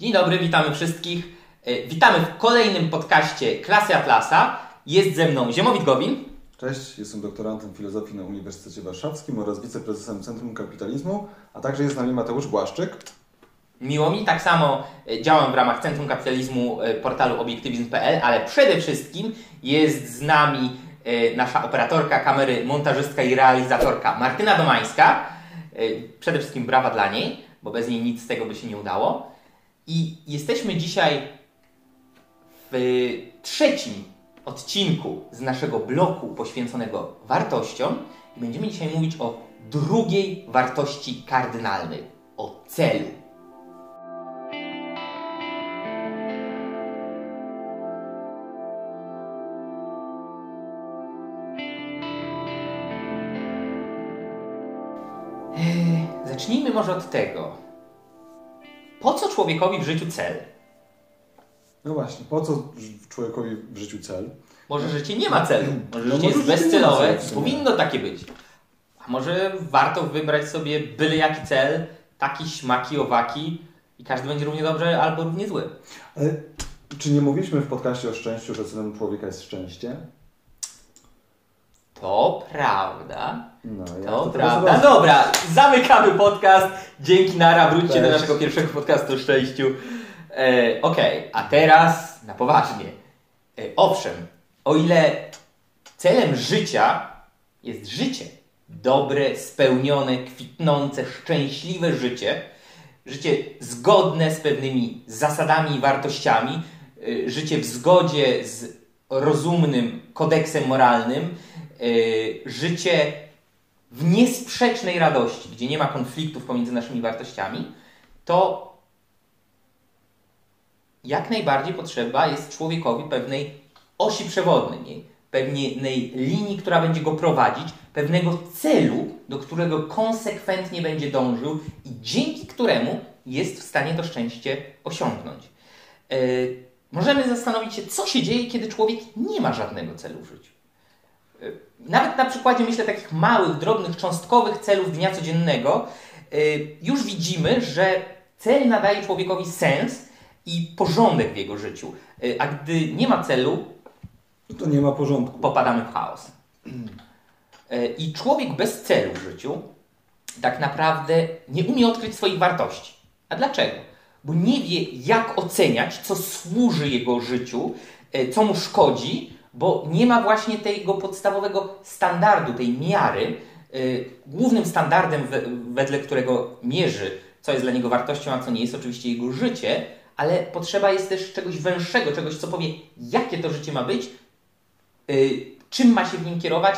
Dzień dobry, witamy wszystkich. E, Witamy w kolejnym podcaście Klasy Atlasa. Jest ze mną Ziemowit Gowin. Cześć, jestem doktorantem filozofii na Uniwersytecie Warszawskim oraz wiceprezesem Centrum Kapitalizmu, a także jest z nami Mateusz Błaszczyk. Miło mi, tak samo e, działam w ramach Centrum Kapitalizmu e, portalu obiektywizm.pl, ale przede wszystkim jest z nami nasza operatorka kamery, montażystka i realizatorka Martyna Domańska. Przede wszystkim brawa dla niej, bo bez niej nic z tego by się nie udało. I jesteśmy dzisiaj w trzecim odcinku z naszego bloku poświęconego wartościom i będziemy dzisiaj mówić o drugiej wartości kardynalnej, o celu. Eee, Zacznijmy może od tego. Po co człowiekowi w życiu cel? No właśnie, po co człowiekowi w życiu cel? Może życie nie ma celu, może No życie może jest bezcelowe, powinno takie być. A może warto wybrać sobie byle jaki cel, taki śmaki, owaki i każdy będzie równie dobrze albo równie zły. Ale czy nie mówiliśmy w podcaście o szczęściu, że celem człowieka jest szczęście? To prawda, No, ja to teraz prawda. Dobra, zamykamy podcast. Dzięki Nara, wróćcie do Cześć. naszego pierwszego podcastu szczęściu. E, Okej, a teraz na poważnie. E, owszem, o ile celem życia jest życie, dobre, spełnione, kwitnące, szczęśliwe życie, życie zgodne z pewnymi zasadami i wartościami, y, życie w zgodzie z rozumnym kodeksem moralnym, życie w niesprzecznej radości, gdzie nie ma konfliktów pomiędzy naszymi wartościami, to jak najbardziej potrzeba jest człowiekowi pewnej osi przewodniej, pewnej linii, która będzie go prowadzić, pewnego celu, do którego konsekwentnie będzie dążył i dzięki któremu jest w stanie to szczęście osiągnąć. E, możemy zastanowić się, co się dzieje, kiedy człowiek nie ma żadnego celu w życiu. Nawet na przykładzie, myślę, takich małych, drobnych, cząstkowych celów dnia codziennego, e, już widzimy, że cel nadaje człowiekowi sens i porządek w jego życiu. E, A gdy nie ma celu, To nie ma porządku. popadamy w chaos. E, I człowiek bez celu w życiu tak naprawdę nie umie odkryć swoich wartości. A dlaczego? Bo nie wie, jak oceniać, co służy jego życiu, co mu szkodzi, bo nie ma właśnie tego podstawowego standardu, tej miary. E, Głównym standardem, we- wedle którego mierzy, co jest dla niego wartością, a co nie jest, oczywiście jego życie, ale potrzeba jest też czegoś węższego, czegoś, co powie, jakie to życie ma być, y, czym ma się w nim kierować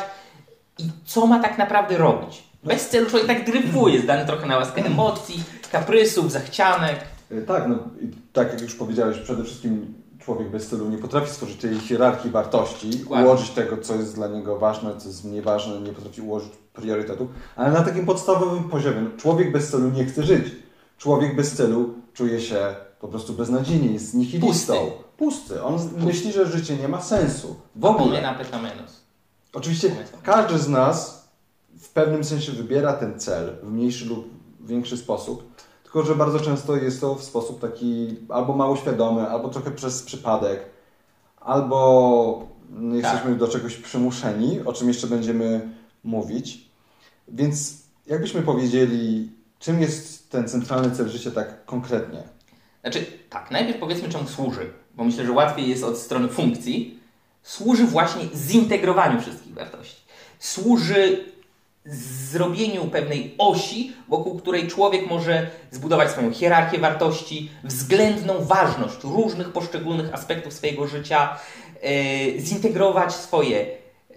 i co ma tak naprawdę robić. Bez celu człowiek tak dryfuje, zdany trochę na łaskę emocji, kaprysów, zachcianek. E, Tak, no tak jak już powiedziałeś, przede wszystkim człowiek bez celu nie potrafi stworzyć tej hierarchii wartości, Dokładnie. ułożyć tego, co jest dla niego ważne, co jest mniej ważne, nie potrafi ułożyć priorytetów, ale na takim podstawowym poziomie. No, człowiek bez celu nie chce żyć. Człowiek bez celu czuje się po prostu beznadziejnie, jest nihilistą. Pusty. Pusty. On myśli, że życie nie ma sensu. W ogóle. na petamenos. Oczywiście każdy z nas w pewnym sensie wybiera ten cel w mniejszy lub większy sposób, tylko że bardzo często jest to w sposób taki albo mało świadomy, albo trochę przez przypadek, albo mm, jesteśmy do czegoś przymuszeni, o czym jeszcze będziemy mówić. Więc jakbyśmy powiedzieli, czym jest ten centralny cel życia tak konkretnie? Znaczy, tak, najpierw powiedzmy czemu służy, bo myślę, że łatwiej jest od strony funkcji. Służy właśnie zintegrowaniu wszystkich wartości. Służy zrobieniu pewnej osi, wokół której człowiek może zbudować swoją hierarchię wartości, względną ważność różnych poszczególnych aspektów swojego życia, e, zintegrować swoje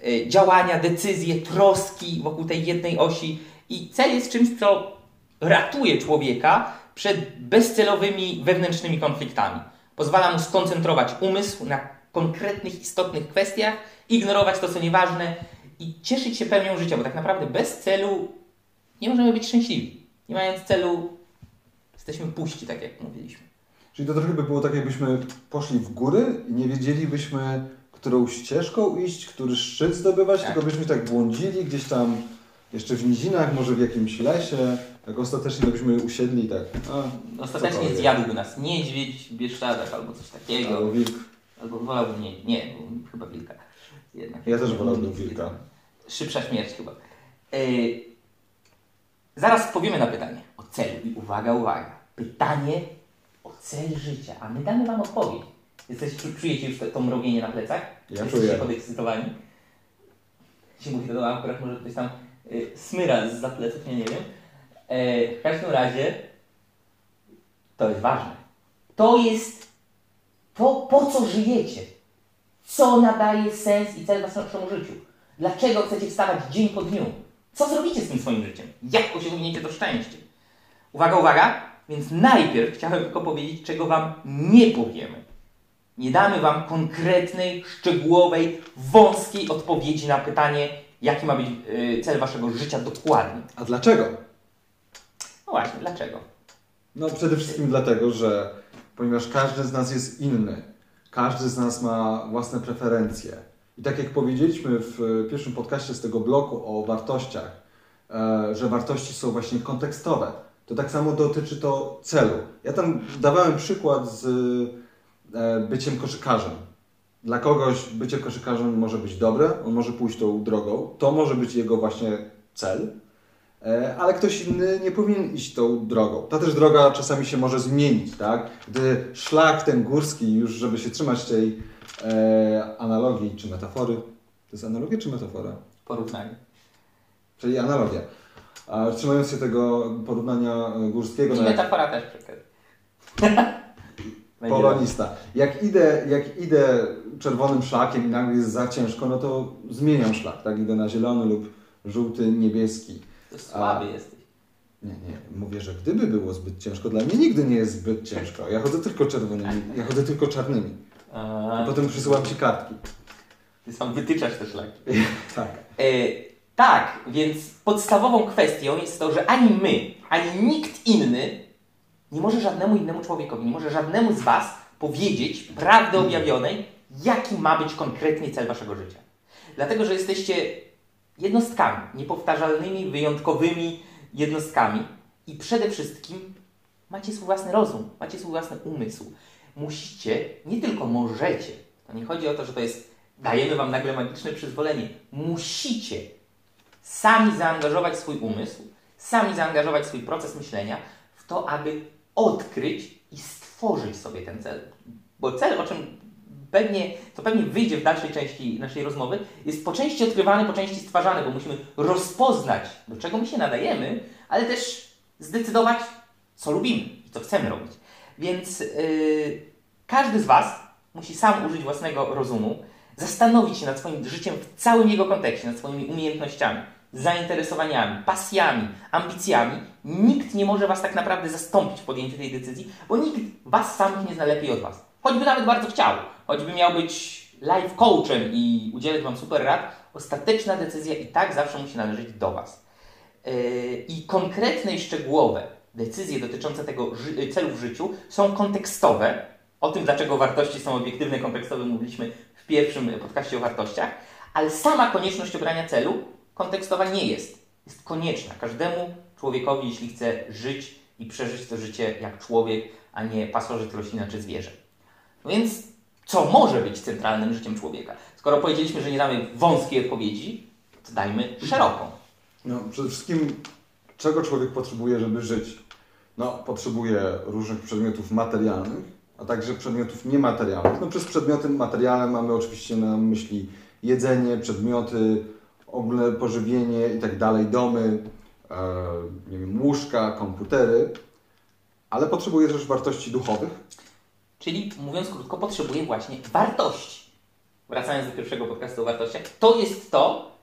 e, działania, decyzje, troski wokół tej jednej osi. I cel jest czymś, co ratuje człowieka przed bezcelowymi wewnętrznymi konfliktami. Pozwala mu skoncentrować umysł na konkretnych, istotnych kwestiach, ignorować to, co nieważne i cieszyć się pełnią życia, bo tak naprawdę bez celu nie możemy być szczęśliwi. Nie mając celu, jesteśmy puści, tak jak mówiliśmy. Czyli to trochę by było tak, jakbyśmy poszli w góry i nie wiedzielibyśmy, którą ścieżką iść, który szczyt zdobywać, Tak. tylko byśmy tak błądzili gdzieś tam jeszcze w nizinach, może w jakimś lesie, tak ostatecznie byśmy usiedli tak. A, Ostatecznie cokolwiek. zjadłby nas niedźwiedź w Bieszczadach albo coś takiego. Albo wilk. Albo wolałbym nie, nie, chyba wilka. Jednak. Ja też wolałbym wilka. Szybsza śmierć chyba. Yy, zaraz powiemy na pytanie o celu. I uwaga, uwaga. Pytanie o cel życia. A my damy Wam odpowiedź. Jesteście, czujecie już to, to mrowienie na plecach? Ja Jesteście czuję. podekscytowani? Się mówi to do akurat może ktoś tam y, smyra z pleców, ja nie wiem. E, w każdym razie to jest ważne. To jest to, po co żyjecie. Co nadaje sens i cel waszemu życiu. Dlaczego chcecie wstawać dzień po dniu? Co zrobicie z tym swoim życiem? Jak osiągniecie to szczęście? Uwaga, uwaga! Więc najpierw chciałem tylko powiedzieć, czego Wam nie powiemy. Nie damy Wam konkretnej, szczegółowej, wąskiej odpowiedzi na pytanie, jaki ma być y, cel Waszego życia dokładnie. A dlaczego? No właśnie, dlaczego? No przede wszystkim dlatego, że ponieważ każdy z nas jest inny, każdy z nas ma własne preferencje. I tak jak powiedzieliśmy w pierwszym podcaście z tego bloku o wartościach, e, że wartości są właśnie kontekstowe, to tak samo dotyczy to celu. Ja tam dawałem przykład z e, byciem koszykarzem. Dla kogoś bycie koszykarzem może być dobre, on może pójść tą drogą, to może być jego właśnie cel, E, ale ktoś inny nie powinien iść tą drogą. Ta też droga czasami się może zmienić, tak? Gdy szlak ten górski, już żeby się trzymać tej e, analogii czy metafory, to jest analogia czy metafora? Porównanie. Czyli analogia. A trzymając się tego porównania górskiego, I no metafora też przykład. Polonista. Jak idę, jak idę czerwonym szlakiem i nagle jest za ciężko, no to zmieniam szlak, tak? Idę na zielony lub żółty, niebieski. To słaby jesteś. Nie, nie. Mówię, że gdyby było zbyt ciężko, dla mnie nigdy nie jest zbyt ciężko. Ja chodzę tylko czerwonymi, ja chodzę tylko czarnymi. A, I potem przysyłam Ci kartki. Ty sam wytyczasz te szlaki. Tak. E, tak, więc podstawową kwestią jest to, że ani my, ani nikt inny nie może żadnemu innemu człowiekowi, nie może żadnemu z Was powiedzieć prawdy objawionej, jaki ma być konkretnie cel Waszego życia. Dlatego, że jesteście jednostkami, niepowtarzalnymi, wyjątkowymi jednostkami i przede wszystkim macie swój własny rozum, macie swój własny umysł. Musicie, nie tylko możecie, to nie chodzi o to, że to jest, dajemy Wam nagle magiczne przyzwolenie, musicie sami zaangażować swój umysł, sami zaangażować swój proces myślenia w to, aby odkryć i stworzyć sobie ten cel. Bo cel, o czym pewnie, to pewnie wyjdzie w dalszej części naszej rozmowy, jest po części odkrywany, po części stwarzany, bo musimy rozpoznać, do czego my się nadajemy, ale też zdecydować, co lubimy i co chcemy robić. Więc yy, każdy z Was musi sam użyć własnego rozumu, zastanowić się nad swoim życiem w całym jego kontekście, nad swoimi umiejętnościami, zainteresowaniami, pasjami, ambicjami. Nikt nie może Was tak naprawdę zastąpić w podjęciu tej decyzji, bo nikt Was samych nie zna lepiej od Was. Choćby nawet bardzo chciał, choćby miał być life coachem i udzielać Wam super rad, ostateczna decyzja i tak zawsze musi należeć do Was. Yy, I konkretne i szczegółowe decyzje dotyczące tego ży- celu w życiu są kontekstowe. O tym, dlaczego wartości są obiektywne, kontekstowe, mówiliśmy w pierwszym podcaście o wartościach, ale sama konieczność obrania celu kontekstowa nie jest. Jest konieczna każdemu człowiekowi, jeśli chce żyć i przeżyć to życie jak człowiek, a nie pasożyt, roślina czy zwierzę. No więc co może być centralnym życiem człowieka? Skoro powiedzieliśmy, że nie damy wąskiej odpowiedzi, to dajmy szeroką. No, przede wszystkim, czego człowiek potrzebuje, żeby żyć? No, potrzebuje różnych przedmiotów materialnych, a także przedmiotów niematerialnych. No, przez przedmioty materialne mamy oczywiście na myśli jedzenie, przedmioty, ogólne pożywienie i tak dalej, domy, e, nie wiem, łóżka, komputery, ale potrzebuje też wartości duchowych. Czyli mówiąc krótko, potrzebuje właśnie wartości. Wracając do pierwszego podcastu o wartościach, to jest to,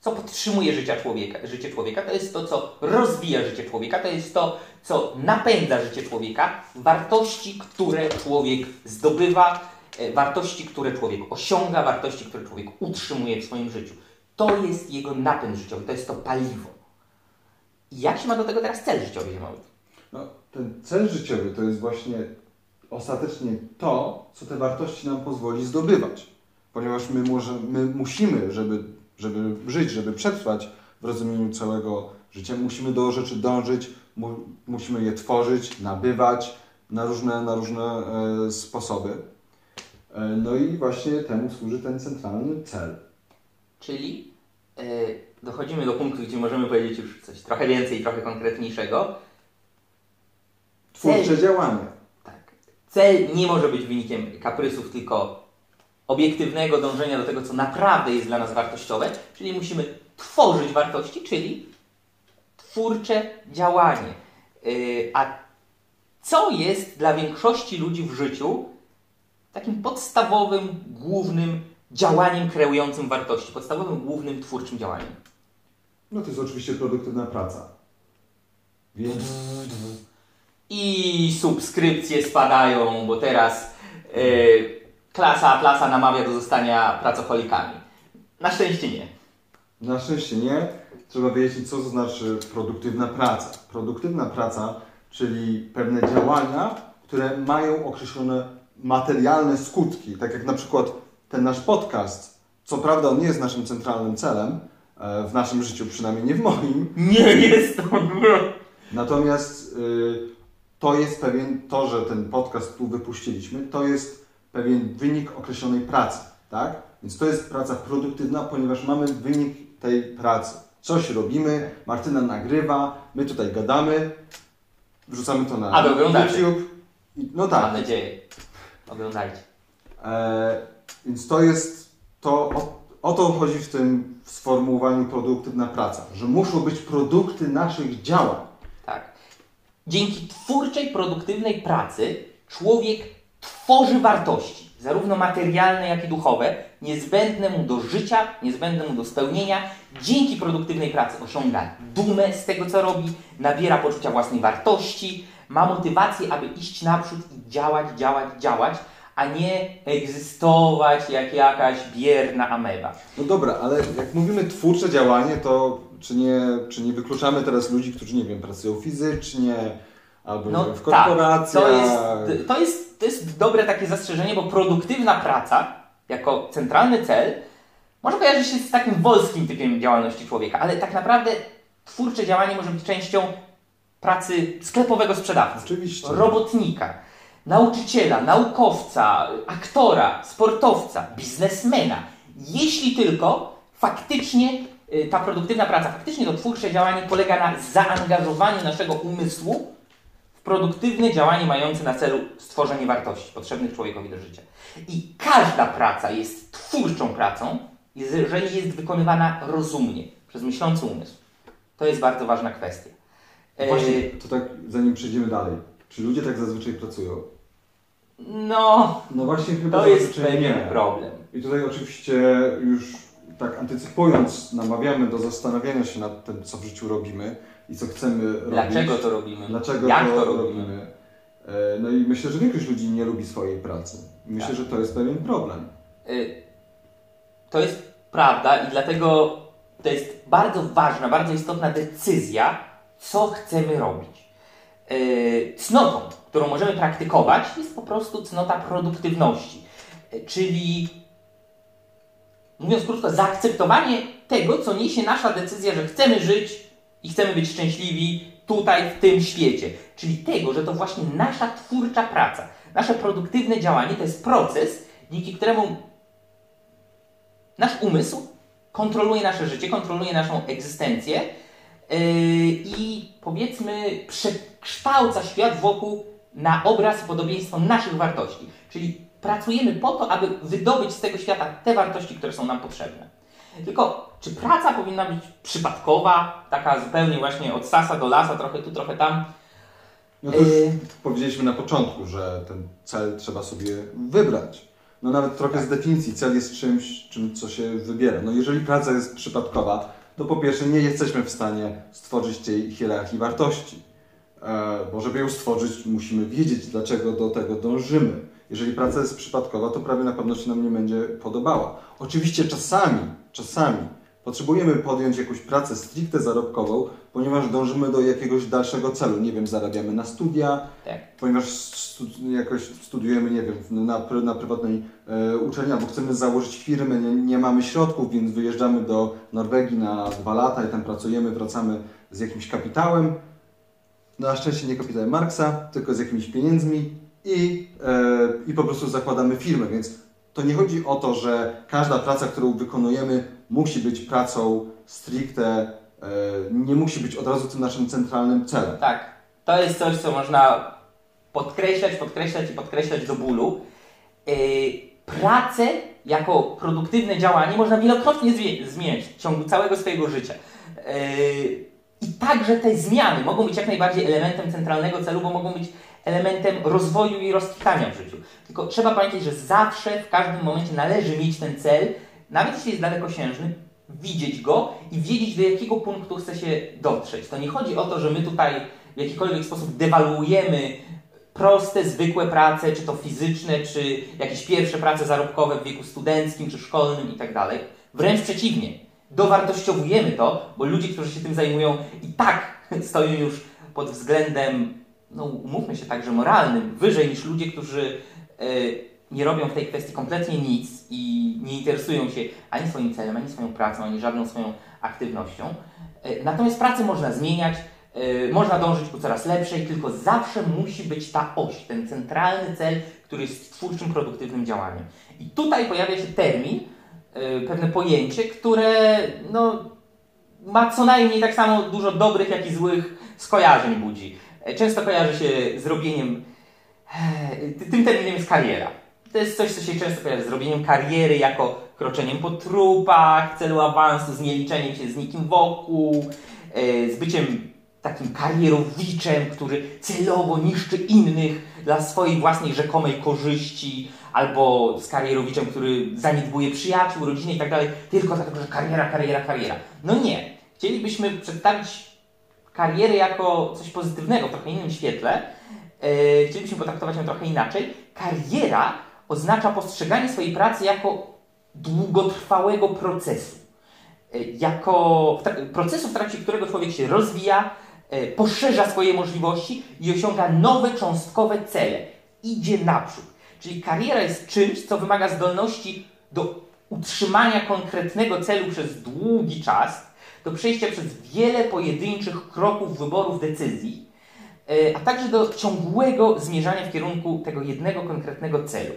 co podtrzymuje życia człowieka, życie człowieka, to jest to, co rozwija życie człowieka, to jest to, co napędza życie człowieka, wartości, które człowiek zdobywa, e, wartości, które człowiek osiąga, wartości, które człowiek utrzymuje w swoim życiu. To jest jego napęd życiowy, to jest to paliwo. Jak się ma do tego teraz cel życiowy zimowy? No, ten cel życiowy to jest właśnie ostatecznie to, co te wartości nam pozwoli zdobywać. Ponieważ my, może, my musimy, żeby, żeby żyć, żeby przetrwać, w rozumieniu całego życia. Musimy do rzeczy dążyć, mu, musimy je tworzyć, nabywać na różne, na różne e, sposoby. E, no i właśnie temu służy ten centralny cel. Czyli e, dochodzimy do punktu, gdzie możemy powiedzieć już coś trochę więcej, trochę konkretniejszego. Twórcze Cel- działanie. Tak. Cel nie może być wynikiem kaprysów, tylko obiektywnego dążenia do tego, co naprawdę jest dla nas wartościowe, czyli musimy tworzyć wartości, czyli twórcze działanie. Yy, a co jest dla większości ludzi w życiu takim podstawowym, głównym działaniem kreującym wartości, podstawowym, głównym twórczym działaniem? No to jest oczywiście produktywna praca. Więc I subskrypcje spadają, bo teraz yy, klasa Atlasa namawia do zostania pracocholikami. Na szczęście nie. na szczęście nie. Trzeba wyjaśnić, co to znaczy produktywna praca. Produktywna praca, czyli pewne działania, które mają określone materialne skutki. Tak jak na przykład ten nasz podcast. Co prawda on nie jest naszym centralnym celem, e, w naszym życiu, przynajmniej nie w moim, Nie jest on. Natomiast y, to jest pewien, to, że ten podcast tu wypuściliśmy, to jest pewien wynik określonej pracy, tak? Więc to jest praca produktywna, ponieważ mamy wynik tej pracy. Coś robimy, Martyna nagrywa, my tutaj gadamy, wrzucamy to na oglądacie. YouTube. I- No Mam tak. nadzieję. Oglądajcie. E, więc to jest to, o, o to chodzi w tym sformułowaniu produktywna praca, że muszą być produkty naszych działań. Tak. Dzięki twórczej, produktywnej pracy człowiek tworzy wartości, zarówno materialne, jak i duchowe, niezbędne mu do życia, niezbędne mu do spełnienia. Dzięki produktywnej pracy osiąga dumę z tego, co robi, nabiera poczucia własnej wartości, ma motywację, aby iść naprzód i działać, działać, działać, a nie egzystować jak jakaś bierna ameba. No dobra, ale jak mówimy twórcze działanie, to czy nie, czy nie wykluczamy teraz ludzi, którzy, nie wiem, pracują fizycznie, albo wiem, w korporacjach? Tak, to, jest, to, jest, to jest dobre takie zastrzeżenie, bo produktywna praca jako centralny cel może kojarzyć się z takim wolskim typem działalności człowieka, ale tak naprawdę twórcze działanie może być częścią pracy sklepowego sprzedawcy, Oczywiście. robotnika, nauczyciela, naukowca, aktora, sportowca, biznesmena. Jeśli tylko faktycznie y, ta produktywna praca, faktycznie to twórcze działanie polega na zaangażowaniu naszego umysłu w produktywne działanie mające na celu stworzenie wartości potrzebnych człowiekowi do życia. I każda praca jest twórczą pracą, jeżeli jest wykonywana rozumnie, przez myślący umysł. To jest bardzo ważna kwestia. E, Właśnie, to tak zanim przejdziemy dalej. Czy ludzie tak zazwyczaj pracują? No, No właśnie chyba to jest pewien nie. problem. I tutaj oczywiście już tak antycypując, namawiamy do zastanawiania się nad tym, co w życiu robimy i co chcemy robić. Dlaczego to robimy? Dlaczego Jak to, to robimy? robimy? E, No i myślę, że większość ludzi nie lubi swojej pracy. Myślę, Tak. że to jest pewien problem. Y, To jest prawda i dlatego to jest bardzo ważna, bardzo istotna decyzja, co chcemy robić. Y, Cnotą, którą możemy praktykować, jest po prostu cnota produktywności. Czyli, mówiąc krótko, zaakceptowanie tego, co niesie nasza decyzja, że chcemy żyć i chcemy być szczęśliwi tutaj, w tym świecie. Czyli tego, że to właśnie nasza twórcza praca, nasze produktywne działanie to jest proces, dzięki któremu nasz umysł kontroluje nasze życie, kontroluje naszą egzystencję yy, i powiedzmy przekształca świat wokół na obraz i podobieństwo naszych wartości. Czyli pracujemy po to, aby wydobyć z tego świata te wartości, które są nam potrzebne. Tylko czy praca powinna być przypadkowa, taka zupełnie właśnie od sasa do lasa, trochę tu, trochę tam? No to już Yy. powiedzieliśmy na początku, że ten cel trzeba sobie wybrać. No nawet trochę z definicji cel jest czymś, czym co się wybiera. No jeżeli praca jest przypadkowa, to po pierwsze nie jesteśmy w stanie stworzyć tej hierarchii wartości. E, bo żeby ją stworzyć, musimy wiedzieć, dlaczego do tego dążymy. Jeżeli praca jest przypadkowa, to prawie na pewno się nam nie będzie podobała. Oczywiście czasami, czasami Potrzebujemy podjąć jakąś pracę stricte zarobkową, ponieważ dążymy do jakiegoś dalszego celu. Nie wiem, zarabiamy na studia, Tak. ponieważ stu, jakoś studiujemy, nie wiem, na, pr- na prywatnej e, uczelni, albo chcemy założyć firmę, nie, nie mamy środków, więc wyjeżdżamy do Norwegii na dwa lata i tam pracujemy, wracamy z jakimś kapitałem. Na szczęście nie kapitałem Marksa, tylko z jakimiś pieniędzmi i, e, i po prostu zakładamy firmę, więc to nie chodzi o to, że każda praca, którą wykonujemy, musi być pracą stricte, e, nie musi być od razu tym naszym centralnym celem. Tak. To jest coś, co można podkreślać, podkreślać i podkreślać do bólu. Yy, pracę jako produktywne działanie można wielokrotnie zmieniać w ciągu całego swojego życia. Yy, I także te zmiany mogą być jak najbardziej elementem centralnego celu, bo mogą być elementem rozwoju i rozkwitania w życiu. Tylko trzeba pamiętać, że zawsze, w każdym momencie należy mieć ten cel, nawet jeśli jest dalekosiężny, widzieć go i wiedzieć, do jakiego punktu chce się dotrzeć. To nie chodzi o to, że my tutaj w jakikolwiek sposób dewaluujemy proste, zwykłe prace, czy to fizyczne, czy jakieś pierwsze prace zarobkowe w wieku studenckim, czy szkolnym i tak. Wręcz przeciwnie. Dowartościowujemy to, bo ludzie, którzy się tym zajmują i tak stoją już pod względem, no umówmy się także moralnym, wyżej niż ludzie, którzy e, nie robią w tej kwestii kompletnie nic i nie interesują się ani swoim celem, ani swoją pracą, ani żadną swoją aktywnością. E, Natomiast pracę można zmieniać, e, można dążyć ku coraz lepszej, tylko zawsze musi być ta oś, ten centralny cel, który jest twórczym, produktywnym działaniem. I tutaj pojawia się termin, pewne pojęcie, które no, ma co najmniej tak samo dużo dobrych, jak i złych skojarzeń budzi. E, Często kojarzy się z robieniem, e, ty- tym terminem jest kariera. To jest coś, co się często kojarzy z robieniem kariery jako kroczeniem po trupach, w celu awansu, z nieliczeniem się z nikim wokół, e, z byciem takim karierowiczem, który celowo niszczy innych dla swojej własnej rzekomej korzyści, albo z karierowiczem, który zaniedbuje przyjaciół, rodzinę i tak tylko dlatego, że kariera, kariera, kariera. No nie. Chcielibyśmy przedstawić karierę jako coś pozytywnego w trochę innym świetle. E, chcielibyśmy potraktować ją trochę inaczej. Kariera oznacza postrzeganie swojej pracy jako długotrwałego procesu. E, jako w tra- procesu, w trakcie którego człowiek się rozwija, e, poszerza swoje możliwości i osiąga nowe cząstkowe cele. Idzie naprzód. Czyli kariera jest czymś, co wymaga zdolności do utrzymania konkretnego celu przez długi czas, do przejścia przez wiele pojedynczych kroków, wyborów, decyzji, e, a także do ciągłego zmierzania w kierunku tego jednego konkretnego celu.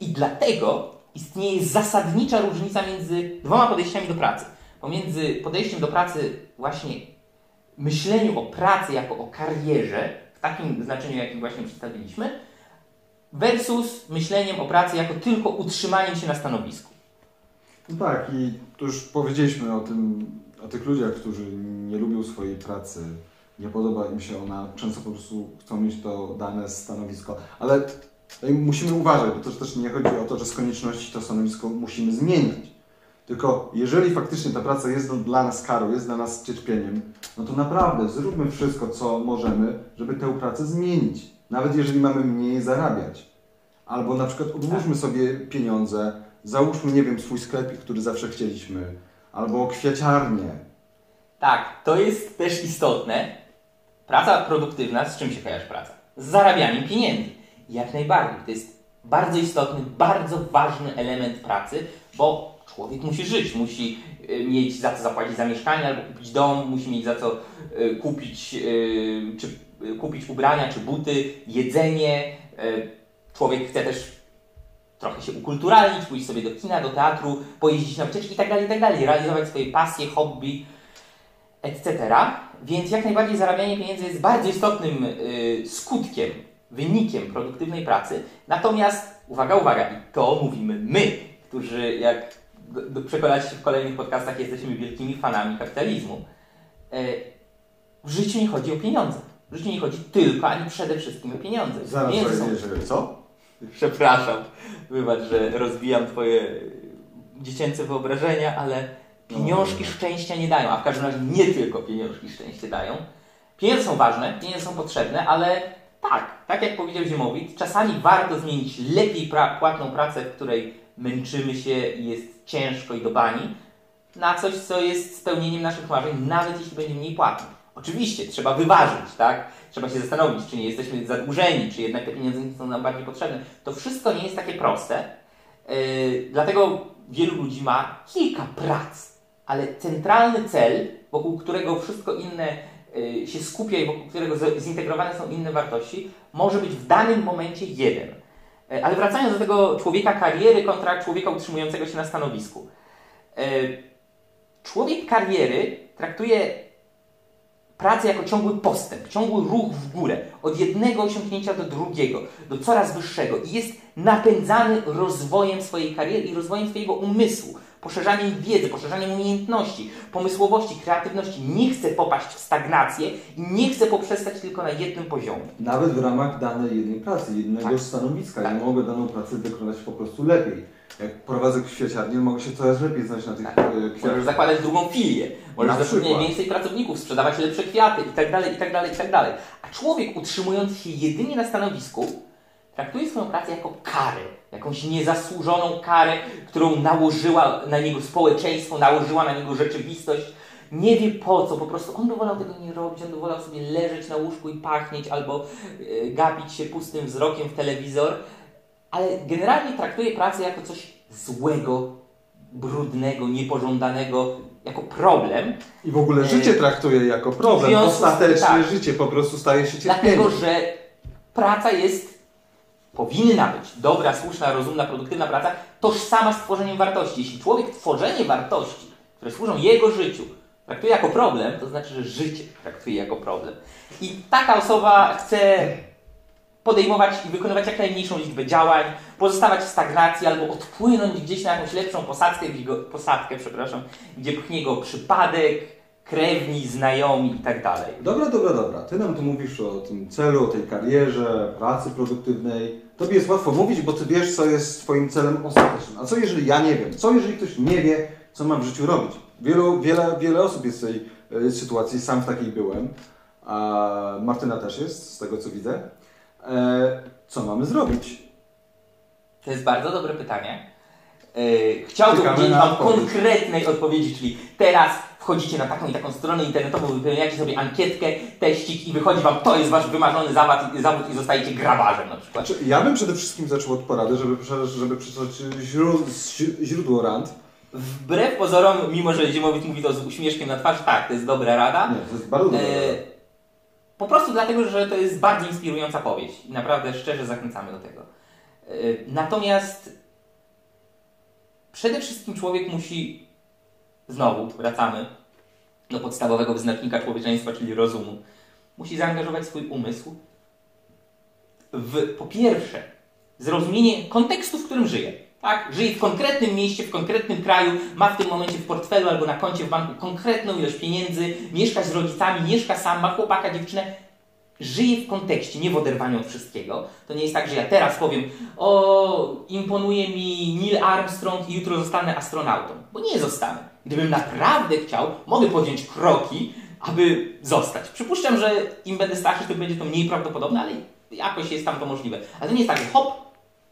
I dlatego istnieje zasadnicza różnica między dwoma podejściami do pracy. Pomiędzy podejściem do pracy właśnie myśleniu o pracy jako o karierze, w takim znaczeniu, jakim właśnie przedstawiliśmy, versus myśleniem o pracy jako tylko utrzymaniem się na stanowisku. No tak, i tu już powiedzieliśmy o tym, o tych ludziach, którzy nie lubią swojej pracy, nie podoba im się ona, często po prostu chcą mieć to dane stanowisko, ale musimy uważać, bo to też nie chodzi o to, że z konieczności to stanowisko musimy zmieniać. Tylko jeżeli faktycznie ta praca jest dla nas karą, jest dla nas cierpieniem, no to naprawdę zróbmy wszystko, co możemy, żeby tę pracę zmienić. Nawet jeżeli mamy mniej zarabiać. Albo na przykład odłóżmy sobie pieniądze, załóżmy, nie wiem, swój sklepik, który zawsze chcieliśmy, albo kwiaciarnię. Tak, to jest też istotne. Praca produktywna, z czym się kojarzy praca? Z zarabianiem pieniędzy. Jak najbardziej. To jest bardzo istotny, bardzo ważny element pracy, bo człowiek musi żyć, musi y, mieć za co zapłacić za mieszkanie albo kupić dom, musi mieć za co y, kupić, y, czy, kupić ubrania czy buty, jedzenie. Człowiek chce też trochę się ukulturalnić, pójść sobie do kina, do teatru, pojeździć na wycieczki itd., itd., realizować swoje pasje, hobby, etc. Więc jak najbardziej zarabianie pieniędzy jest bardzo istotnym y, skutkiem, wynikiem produktywnej pracy. Natomiast, uwaga, uwaga, i to mówimy my, którzy jak przekonacie się w kolejnych podcastach, jesteśmy wielkimi fanami kapitalizmu. Y, w życiu nie chodzi o pieniądze. W życiu nie chodzi tylko, ani przede wszystkim o pieniądze. Zaraz Pieniądze są że co? Przepraszam, wybacz, że rozbijam Twoje dziecięce wyobrażenia, ale pieniążki szczęścia nie dają, a w każdym razie nie tylko pieniążki szczęście dają. Pieniądze są ważne, pieniądze są potrzebne, ale tak, tak jak powiedział Ziemowit, czasami warto zmienić lepiej pra płatną pracę, w której męczymy się i jest ciężko i do bani, na coś, co jest spełnieniem naszych marzeń, nawet jeśli będzie mniej płatne. Oczywiście, trzeba wyważyć, tak? Trzeba się zastanowić, czy nie jesteśmy zadłużeni, czy jednak te pieniądze nie są nam bardziej potrzebne. To wszystko nie jest takie proste. Yy, dlatego wielu ludzi ma kilka prac, ale centralny cel, wokół którego wszystko inne yy, się skupia i wokół którego zintegrowane są inne wartości, może być w danym momencie jeden. Yy, ale wracając do tego człowieka kariery kontra człowieka utrzymującego się na stanowisku. Yy, człowiek kariery traktuje pracę jako ciągły postęp, ciągły ruch w górę, od jednego osiągnięcia do drugiego, do coraz wyższego i jest napędzany rozwojem swojej kariery i rozwojem swojego umysłu, poszerzaniem wiedzy, poszerzaniem umiejętności, pomysłowości, kreatywności. Nie chce popaść w stagnację i nie chce poprzestać tylko na jednym poziomie. Nawet w ramach danej jednej pracy, jednego tak. stanowiska. Tak. Ja mogę daną pracę wykonywać po prostu lepiej jak prowadzę kwieciarnię, mogę się coraz lepiej znać na tych tak. kwiatach. Możesz zakładać drugą filię, możesz zatrudniać więcej pracowników, sprzedawać lepsze kwiaty itd., itd., itd. A człowiek utrzymujący się jedynie na stanowisku traktuje swoją pracę jako karę, jakąś niezasłużoną karę, którą nałożyła na niego społeczeństwo, nałożyła na niego rzeczywistość. Nie wie po co, po prostu on by wolał tego nie robić, on by wolał sobie leżeć na łóżku i pachnieć albo e, gapić się pustym wzrokiem w telewizor, ale generalnie traktuje pracę jako coś złego, brudnego, niepożądanego, jako problem. I w ogóle życie e, traktuje jako problem. Ostatecznie tak, życie po prostu staje się cierpieniem. Dlatego, że praca jest, powinna być dobra, słuszna, rozumna, produktywna praca, tożsama z tworzeniem wartości. Jeśli człowiek tworzenie wartości, które służą jego życiu, traktuje jako problem, to znaczy, że życie traktuje jako problem. I taka osoba chce podejmować i wykonywać jak najmniejszą liczbę działań, pozostawać w stagnacji albo odpłynąć gdzieś na jakąś lepszą posadzkę, posadkę, przepraszam, gdzie pchnie go przypadek, krewni, znajomi i tak. Dobra, dobra, dobra. Ty nam tu mówisz o tym celu, o tej karierze, pracy produktywnej. Tobie jest łatwo mówić, bo ty wiesz, co jest twoim celem ostatecznym. A co jeżeli ja nie wiem? Co jeżeli ktoś nie wie, co mam w życiu robić? Wielu, wiele, wiele osób jest w tej y, sytuacji, sam w takiej byłem. A Martyna też jest, z tego co widzę. E, co mamy zrobić? To jest bardzo dobre pytanie. E, chciałbym udzielić Wam konkretnej odpowiedzi, czyli teraz wchodzicie na taką i taką stronę internetową, wypełniacie sobie ankietkę, teścik i wychodzi Wam, to jest Wasz wymarzony zawód, zawód i zostajecie grabarzem na przykład. Znaczy, ja bym przede wszystkim zaczął od porady, żeby, żeby przeczytać źródło, źródło rand. Wbrew pozorom, mimo że Ziemowit mówi to z uśmieszkiem na twarzy, tak, to jest dobra rada. Nie, to jest bardzo dobra e, rada. Po prostu dlatego, że to jest bardziej inspirująca powieść i naprawdę szczerze zachęcamy do tego. E, natomiast przede wszystkim człowiek musi, znowu wracamy do podstawowego wyznacznika człowieczeństwa, czyli rozumu, musi zaangażować swój umysł w po pierwsze zrozumienie kontekstu, w którym żyje tak? Żyje w konkretnym mieście, w konkretnym kraju, ma w tym momencie w portfelu albo na koncie w banku konkretną ilość pieniędzy, mieszka z rodzicami, mieszka sam, ma chłopaka, dziewczynę. Żyje w kontekście, nie w oderwaniu od wszystkiego. To nie jest tak, że ja teraz powiem, o, imponuje mi Neil Armstrong i jutro zostanę astronautą. Bo nie zostanę. Gdybym naprawdę chciał, mogę podjąć kroki, aby zostać. Przypuszczam, że im będę starszy, tym będzie to mniej prawdopodobne, ale jakoś jest tam to możliwe. Ale to nie jest tak, że hop,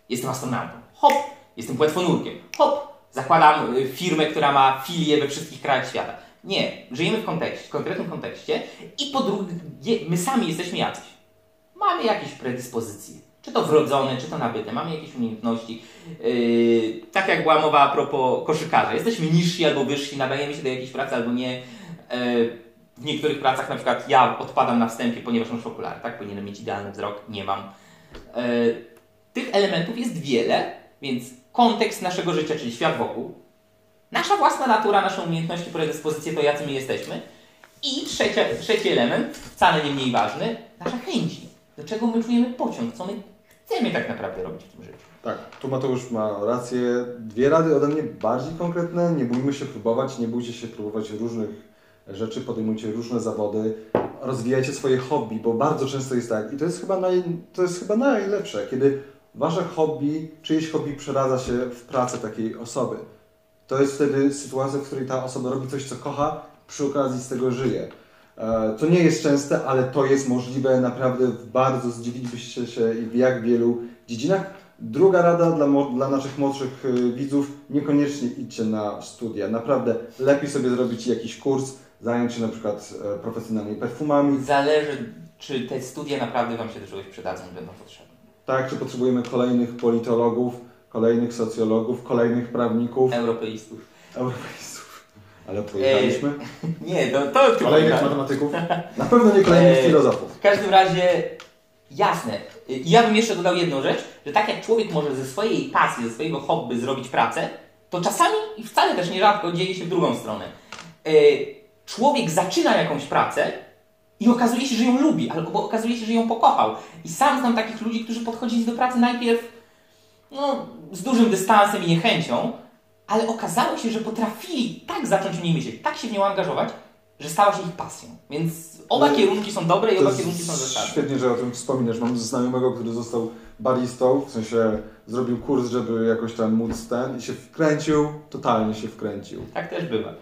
jestem astronautą. Hop, jestem płetwonurkiem. Hop, zakładam y, firmę, która ma filię we wszystkich krajach świata. Nie, żyjemy w kontekście, konkretnym kontekście i po drugie, my sami jesteśmy jacyś. Mamy jakieś predyspozycje, czy to wrodzone, czy to nabyte, mamy jakieś umiejętności. Yy, tak jak była mowa a propos koszykarza. Jesteśmy niżsi albo wyżsi, nadajemy się do jakiejś pracy albo nie. Yy, w niektórych pracach na przykład ja odpadam na wstępie, ponieważ mam okulary, tak? Powinienem mieć idealny wzrok, nie mam. Yy, tych elementów jest wiele, więc kontekst naszego życia, czyli świat wokół, nasza własna natura, nasze umiejętności, predyspozycje, to jacy my jesteśmy. I trzecia, trzeci element, wcale nie mniej ważny, nasza chęci. Do czego my czujemy pociąg, co my chcemy tak naprawdę robić w tym życiu. Tak, tu Mateusz ma rację. Dwie rady ode mnie bardziej konkretne. Nie bójmy się próbować, nie bójcie się próbować różnych rzeczy, podejmujcie różne zawody, rozwijajcie swoje hobby, bo bardzo często jest tak, i to jest chyba, naj, to jest chyba najlepsze, kiedy wasze hobby, czyjeś hobby przeradza się w pracę takiej osoby. To jest wtedy sytuacja, w której ta osoba robi coś, co kocha, przy okazji z tego żyje. E, to nie jest częste, ale to jest możliwe naprawdę bardzo zdziwilibyście się w jak wielu dziedzinach. Druga rada dla, dla naszych młodszych y, widzów, niekoniecznie idźcie na studia. Naprawdę lepiej sobie zrobić jakiś kurs, zająć się na przykład e, profesjonalnymi perfumami. Zależy, czy te studia naprawdę Wam się do czegoś przydadzą, będą potrzebne. Tak, czy potrzebujemy kolejnych politologów, kolejnych socjologów, kolejnych prawników. Europeistów. Europeistów. Ale pojechaliśmy. E, nie, to, to Kolejnych matematyków. Na pewno nie kolejnych e, filozofów. W każdym razie, jasne. Ja bym jeszcze dodał jedną rzecz, że tak jak człowiek może ze swojej pasji, ze swojego hobby zrobić pracę, to czasami i wcale też nierzadko dzieje się w drugą stronę. E, człowiek zaczyna jakąś pracę i okazuje się, że ją lubi, albo okazuje się, że ją pokochał. I sam znam takich ludzi, którzy podchodzili do pracy najpierw no, z dużym dystansem i niechęcią, ale okazało się, że potrafili tak zacząć w niej myśleć, tak się w nią angażować, że stała się ich pasją. Więc oba kierunki są dobre i oba kierunki są zasadne. Świetnie, że o tym wspominasz. Mam znajomego, który został baristą, w sensie zrobił kurs, żeby jakoś tam móc ten i się wkręcił, totalnie się wkręcił. Tak też bywa.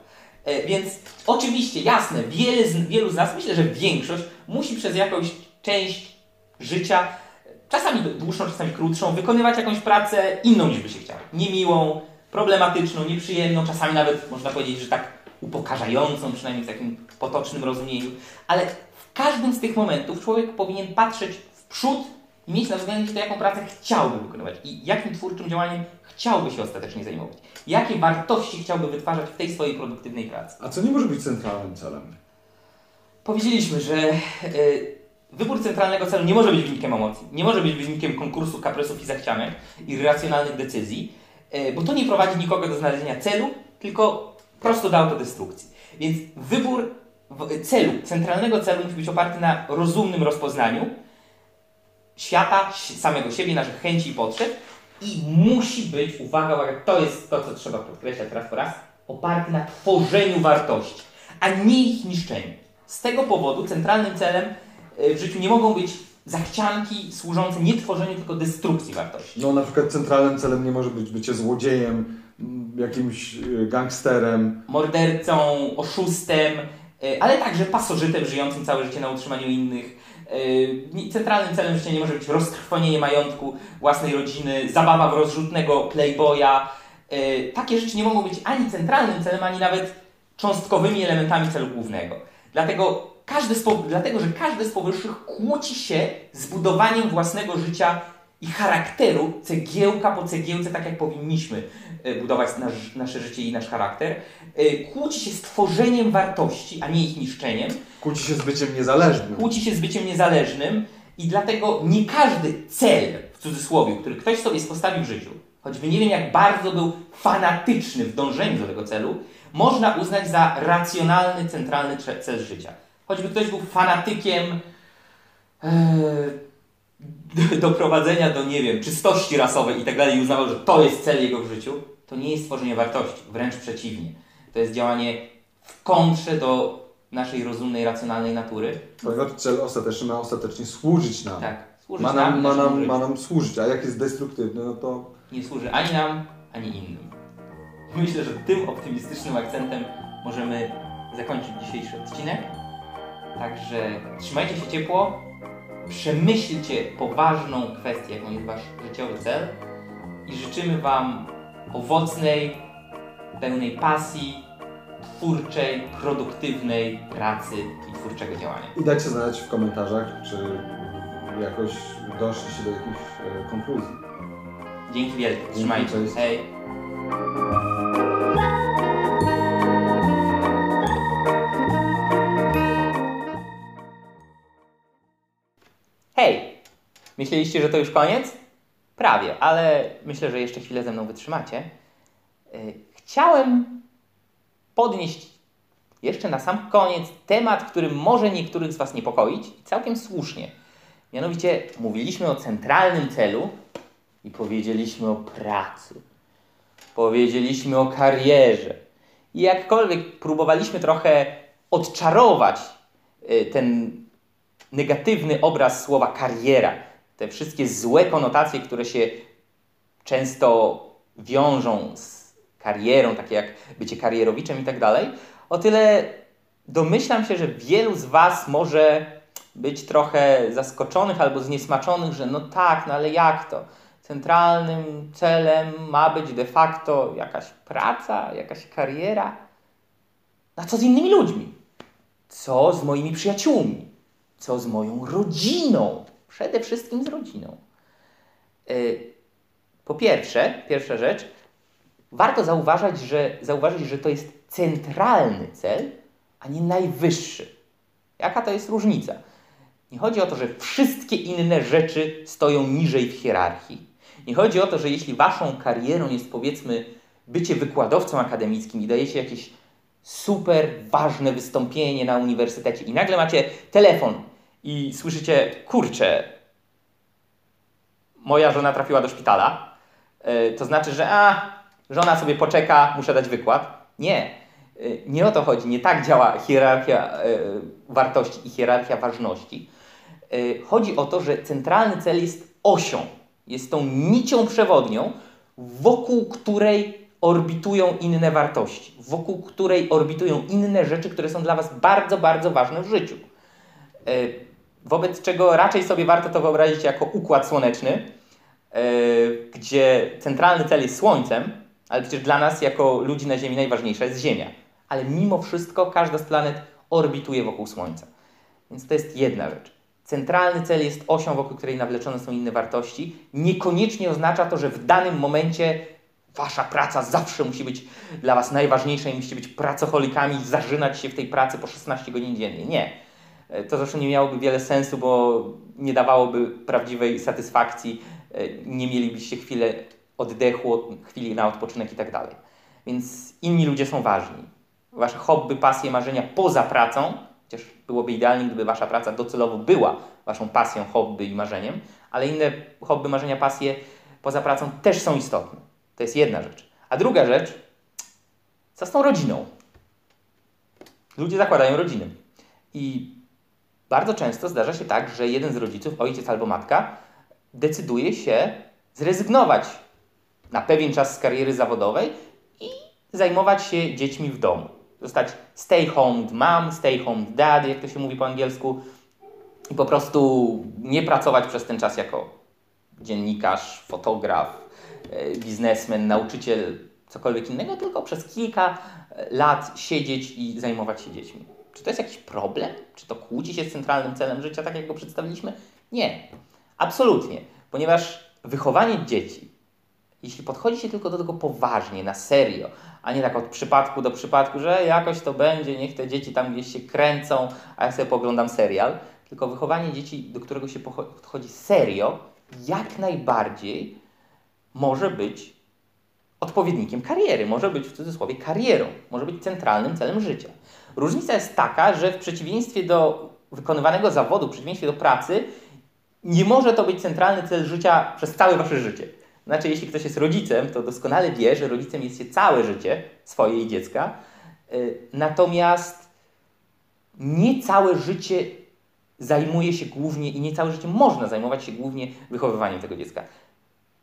E, więc oczywiście, jasne, wiele z, wielu z nas, myślę, że większość, musi przez jakąś część życia, czasami dłuższą, czasami krótszą, wykonywać jakąś pracę inną niż by się chciał. Niemiłą, problematyczną, nieprzyjemną, czasami nawet można powiedzieć, że tak upokarzającą, przynajmniej w takim potocznym rozumieniu. Ale w każdym z tych momentów człowiek powinien patrzeć w przód i mieć na względzie to, jaką pracę chciałby wykonywać i jakim twórczym działaniem chciałby się ostatecznie zajmować. Jakie wartości chciałby wytwarzać w tej swojej produktywnej pracy. A co nie może być centralnym celem? Powiedzieliśmy, że yy, wybór centralnego celu nie może być wynikiem emocji, nie może być wynikiem konkursu, kaprysów i zachcianek i racjonalnych decyzji, yy, bo to nie prowadzi nikogo do znalezienia celu, tylko prosto do autodestrukcji. Więc wybór celu, centralnego celu musi być oparty na rozumnym rozpoznaniu świata, samego siebie, naszych chęci i potrzeb i musi być, uwaga, to jest to, co trzeba podkreślać raz po raz, oparty na tworzeniu wartości, a nie ich niszczeniu. Z tego powodu centralnym celem e, w życiu nie mogą być zachcianki służące nie tworzeniu, tylko destrukcji wartości. No na przykład centralnym celem nie może być bycie złodziejem, jakimś e, gangsterem. Mordercą, oszustem, e, ale także pasożytem żyjącym całe życie na utrzymaniu innych centralnym celem życia nie może być roztrwonienie majątku własnej rodziny, zabawa w rozrzutnego playboya. Yy, takie rzeczy nie mogą być ani centralnym celem, ani nawet cząstkowymi elementami celu głównego. Dlatego, każdy dlatego że każdy z powyższych kłóci się z budowaniem własnego życia i charakteru, cegiełka po cegiełce, tak jak powinniśmy budować nasz, nasze życie i nasz charakter, e, kłóci się z tworzeniem wartości, a nie ich niszczeniem. Kłóci się z byciem niezależnym. Kłóci się z byciem niezależnym i dlatego nie każdy cel, w cudzysłowie, który ktoś sobie postawił w życiu, choćby nie wiem jak bardzo był fanatyczny w dążeniu do tego celu, można uznać za racjonalny, centralny cel życia. Choćby ktoś był fanatykiem... Yy, doprowadzenia do, nie wiem, czystości rasowej i tak dalej i uznawał, że to jest cel jego w życiu, to nie jest tworzenie wartości, wręcz przeciwnie. To jest działanie w kontrze do naszej rozumnej, racjonalnej natury. Ponieważ cel ostateczny ma ostatecznie służyć nam. Tak, służyć ma nam, nam ma, nam, ma nam służyć, a jak jest destruktywny, no to... Nie służy ani nam, ani innym. Myślę, że tym optymistycznym akcentem możemy zakończyć dzisiejszy odcinek. Także trzymajcie się ciepło, przemyślcie poważną kwestię, jaką jest Wasz życiowy cel i życzymy Wam owocnej, pełnej pasji, twórczej, produktywnej pracy i twórczego działania. I dajcie znać w komentarzach, czy jakoś doszliście do jakichś e, konkluzji. Dzięki wielkie. Trzymajcie. się. Hej. Hej! Myśleliście, że to już koniec? Prawie, ale myślę, że jeszcze chwilę ze mną wytrzymacie. Y, chciałem podnieść jeszcze na sam koniec temat, który może niektórych z Was niepokoić całkiem słusznie. Mianowicie mówiliśmy o centralnym celu i powiedzieliśmy o pracy. Powiedzieliśmy o karierze. I jakkolwiek próbowaliśmy trochę odczarować y, ten negatywny obraz słowa kariera, te wszystkie złe konotacje, które się często wiążą z karierą, takie jak bycie karierowiczem i tak dalej, o tyle domyślam się, że wielu z Was może być trochę zaskoczonych albo zniesmaczonych, że no tak, no ale jak to? centralnym celem ma być de facto jakaś praca, jakaś kariera. A co z innymi ludźmi? Co z moimi przyjaciółmi? Co z moją rodziną? Przede wszystkim z rodziną. Y, po pierwsze, pierwsza rzecz, warto zauważyć, że, zauważyć, że to jest centralny cel, a nie najwyższy. Jaka to jest różnica? Nie chodzi o to, że wszystkie inne rzeczy stoją niżej w hierarchii. Nie chodzi o to, że jeśli waszą karierą jest powiedzmy bycie wykładowcą akademickim i dajecie jakieś super ważne wystąpienie na uniwersytecie i nagle macie telefon i słyszycie, kurczę, moja żona trafiła do szpitala, e, to znaczy, że a, żona sobie poczeka, muszę dać wykład. Nie, e, nie o to chodzi, nie tak działa hierarchia e, wartości i hierarchia ważności. Chodzi o to, że centralny cel jest osią, jest tą nicią przewodnią, wokół której orbitują inne wartości, wokół której orbitują inne rzeczy, które są dla Was bardzo, bardzo ważne w życiu. Wobec czego raczej sobie warto to wyobrazić jako układ słoneczny, Yy, gdzie centralny cel jest Słońcem, ale przecież dla nas jako ludzi na Ziemi najważniejsza jest Ziemia. Ale mimo wszystko każda z planet orbituje wokół Słońca. Więc to jest jedna rzecz. Centralny cel jest osią, wokół której nawleczone są inne wartości. Niekoniecznie oznacza to, że w danym momencie wasza praca zawsze musi być dla was najważniejsza i musicie być pracocholikami, zażynać się w tej pracy po 16 godzin dziennie. Nie. To zresztą nie miałoby wiele sensu, bo nie dawałoby prawdziwej satysfakcji E, nie mielibyście chwilę oddechu, chwili na odpoczynek i tak dalej. Więc inni ludzie są ważni. Wasze hobby, pasje, marzenia poza pracą, chociaż byłoby idealnie, gdyby wasza praca docelowo była waszą pasją, hobby i marzeniem, ale inne hobby, marzenia, pasje poza pracą też są istotne. To jest jedna rzecz. A druga rzecz, co z tą rodziną? Ludzie zakładają rodziny. I bardzo często zdarza się tak, że jeden z rodziców, ojciec albo matka, decyduje się zrezygnować na pewien czas z kariery zawodowej i zajmować się dziećmi w domu. Zostać stay home mom, stay home dad, jak to się mówi po angielsku, i po prostu nie pracować przez ten czas jako dziennikarz, fotograf, e, biznesmen, nauczyciel, cokolwiek innego, tylko przez kilka lat siedzieć i zajmować się dziećmi. Czy to jest jakiś problem? Czy to kłóci się z centralnym celem życia, tak jak go przedstawiliśmy? Nie. Absolutnie, ponieważ wychowanie dzieci, jeśli podchodzi się tylko do tego poważnie, na serio, a nie tak od przypadku do przypadku, że jakoś to będzie, niech te dzieci tam gdzieś się kręcą, a ja sobie poglądam serial, tylko wychowanie dzieci, do którego się podchodzi serio, jak najbardziej może być odpowiednikiem kariery, może być w cudzysłowie karierą, może być centralnym celem życia. Różnica jest taka, że w przeciwieństwie do wykonywanego zawodu, w przeciwieństwie do pracy, nie może to być centralny cel życia przez całe wasze życie. Znaczy, jeśli ktoś jest rodzicem, to doskonale wie, że rodzicem jest się całe życie swoje i dziecka. Y, natomiast nie całe życie zajmuje się głównie i nie całe życie można zajmować się głównie wychowywaniem tego dziecka.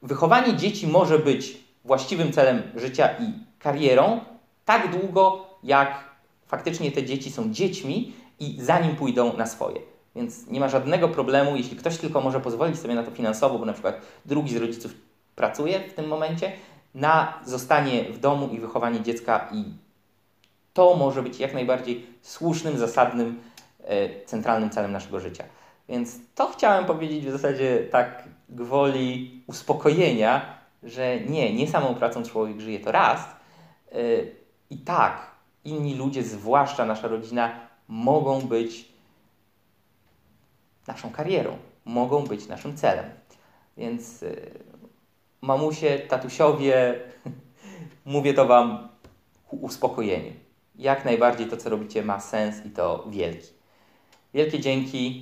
Wychowanie dzieci może być właściwym celem życia i karierą tak długo, jak faktycznie te dzieci są dziećmi i zanim pójdą na swoje. Więc nie ma żadnego problemu, jeśli ktoś tylko może pozwolić sobie na to finansowo, bo na przykład drugi z rodziców pracuje w tym momencie, na zostanie w domu i wychowanie dziecka i to może być jak najbardziej słusznym, zasadnym, e, centralnym celem naszego życia. Więc to chciałem powiedzieć w zasadzie tak gwoli uspokojenia, że nie, nie samą pracą człowiek żyje to raz. E, I tak, inni ludzie, zwłaszcza nasza rodzina, mogą być naszą karierą, mogą być naszym celem. Więc y, mamusie, tatusiowie, mówię to Wam ku uspokojeniu. Jak najbardziej to, co robicie, ma sens i to wielki. Wielkie dzięki.